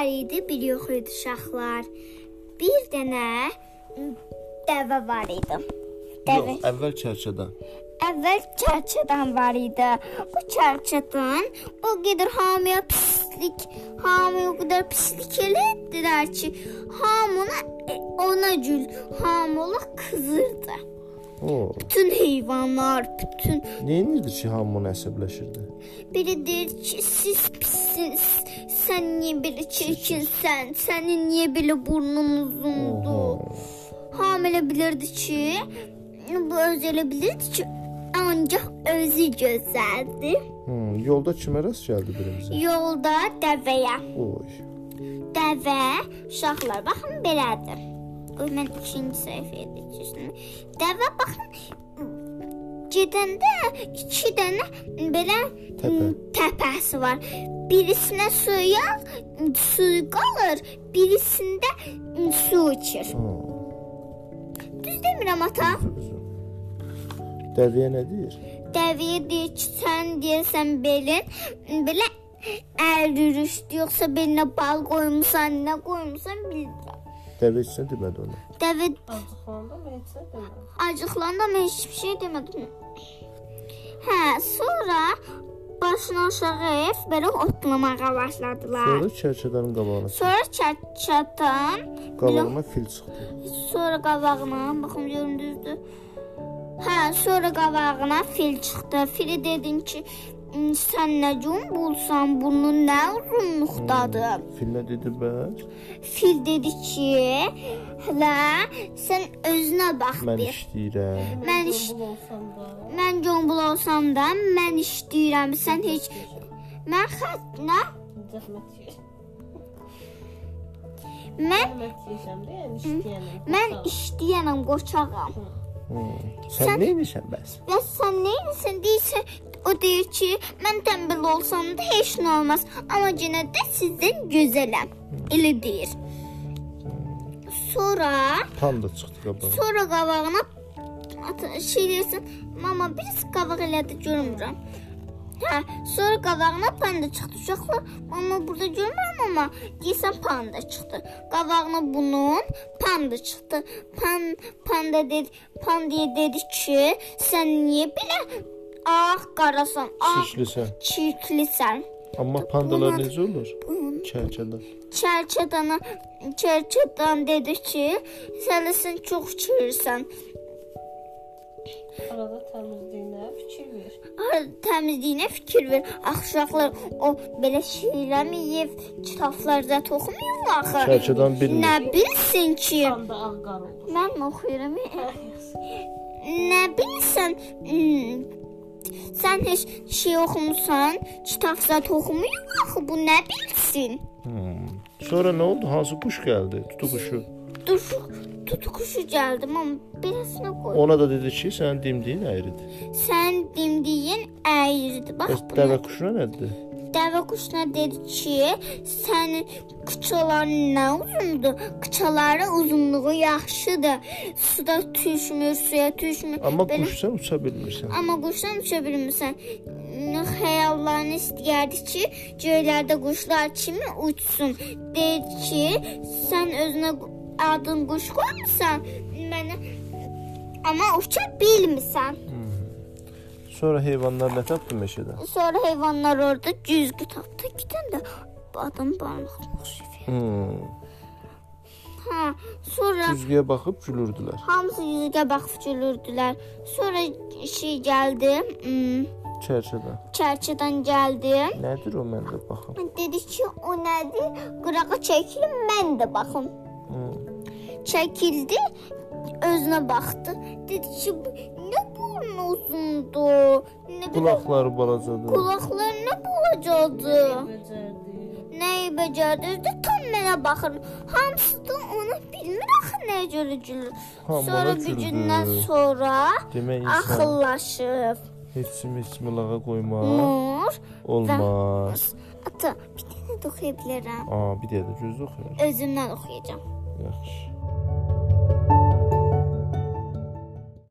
var idi, bir yox idi uşaqlar. Bir dənə dəvə var idi. Dəvə. Yox, əvvəl çərçədən. Əvvəl çərçədən var idi. Bu çərçədən o qədər hamıya pislik, hamıya o qədər pislik elətdilər ki, hamına e, ona gül, hamıla qızırdı. O, Bütün heyvanlar, bütün nə edirdi ki, hamı ona əsəbləşirdi? biri deyir ki, siz pissiniz. Sən niyə belə çirkinsən? Sənin niyə belə burnun uzundur? Hamilə bilirdi ki, bu öz elə bilirdi ki, ancaq özü gözəldir. Hmm, yolda kimə rast gəldi birimizə? Yolda dəvəyə. Oy. Dəvə, uşaqlar baxın belədir. Mən ikinci səhifəyə keçim. Dəvə baxın gedəndə 2 dənə belə Təpə. təpəsi var. Birisinə suya su qalır, birisində m, su içir. Hmm. Düz demirəm ata? Dəvəyə nə deyir? Dəvəyə deyir ki, sən deyirsən belin belə əlürüşdü, yoxsa belinə bal qoymusan, nə qoymusan bilmirəm. Dəvə heç nə demədi ona. Dəvə Acıqlandı mı heç nə demədi. acıqlandı amma heç bir şey demədim. Hə, sonra başını aşağı ev belə otlamağa başladılar. Sonra çərçədənin qabağına. Sonra çat-çatan, Qabağına fil çıxdı. sonra qabağına, baxım görüm düzdür. Hə, sonra qabağına fil çıxdı. Fili dedin ki, "M, sən nə gün bulsan, bunun nə uzunluqdadır? Fil nə dedi bəs? Fil dedi ki, hələ sən özünə bax Mən bir. işləyirəm. Mən iş. Mən combul olsam da mən işləyirəm. Sən heç mən xət nə? Zəhmət yeyir. Mən mən işləyənəm, qoçağam. Hmm. Sən Sən- nə edirsən bəs? Və sən nə edirsən deyirsən, o deyir ki, mən tənbəl olsam da heç nə olmaz, amma yenə də sizdən gözələm. Elə deyir. Sonra Panda çıxdı qabağa. sonra qabağına şey deyirsən, mama biz qabaq elədi görmürəm. Hə, sonra qabağına panda çıxdı. Uşaqlar, mama burada görmürəm amma deyirsən panda çıxdı. Qabağına bunun panda çıxdı. Pan panda dedi, pandaya dedi ki, sən niyə belə ağ qarasan, ağ Şişlisən. çirklisən? Amma pandalar Bunlar- necə olur? Çərçədən. Çərçədana çərçədan dedi ki, sən çox çirsən. Arada təmizliyinə fikir ver. Ar- təmizliyinə fikir ver. Axşaqlar o belə şeylərmi yeyib kitablar zət oxumayır axı. Çərçədən bilmir. Nə bilsin ki, Panda ağ qar olur. mən oxuyuram. Nə bilsən, hmm, sən heç şey oxumusan, kitab zət oxumayır axı bu nə bilsin? Hmm. Sonra nə oldu? Hansı quş gəldi? Tutu quşu. Dur, tutuquşu gəldim amma beləsinə qoy. Ona da dedi ki, sənin dimdiyin əyridir. Sən dimdiyin əyridir. Bax Bəs bu dəvə nə? quşuna nə dedi? Dəvə quşuna dedi ki, sənin qıçaların nə uzundur? Qıçaları uzunluğu yaxşıdır. Suda düşmür, suya düşmür. Amma Belə- quşsan uça bilmirsən. Amma quşdan uça bilmirsən. Nə Xəyallarını istəyərdi ki, göylərdə quşlar kimi uçsun. Deyir ki, sən özünə adın quş qoymusan, mənə amma uça bilmirsən. Sonra heyvanlar nə tapdı meşədən? Sonra heyvanlar orada güzgü tapdı. Gedən də adam barmağına oxşayır. Hmm. Hə, sonra Güzgüyə baxıb gülürdülər. hamısı yüzüyə baxıb gülürdülər. Sonra şey gəldi, hmm, Çərçədən. çərçədən gəldi. Nədir o məndə baxım? Dedi ki, o nədir? Qırağa çəkilim, mən də baxım. Çəkildi, özünə baxdı. Dedi ki, "Bu nə burnu uzundur, nə Qulaqları balacadır. qulaqları nə balacadır. Nəyi becərdi? Tam mənə baxır. Hamısı da ona bilmir axı nəyə görə gülür. Sonra bir gündən sonra Demək axıllaşıb. heç kim heç kimi lağa qoymaq Mor, olmaz. ata, bir dənə də oxuya bilərəm. Aa, bir dəqiqə göz oxuyar. Özümdən oxuyacağam. cigarros.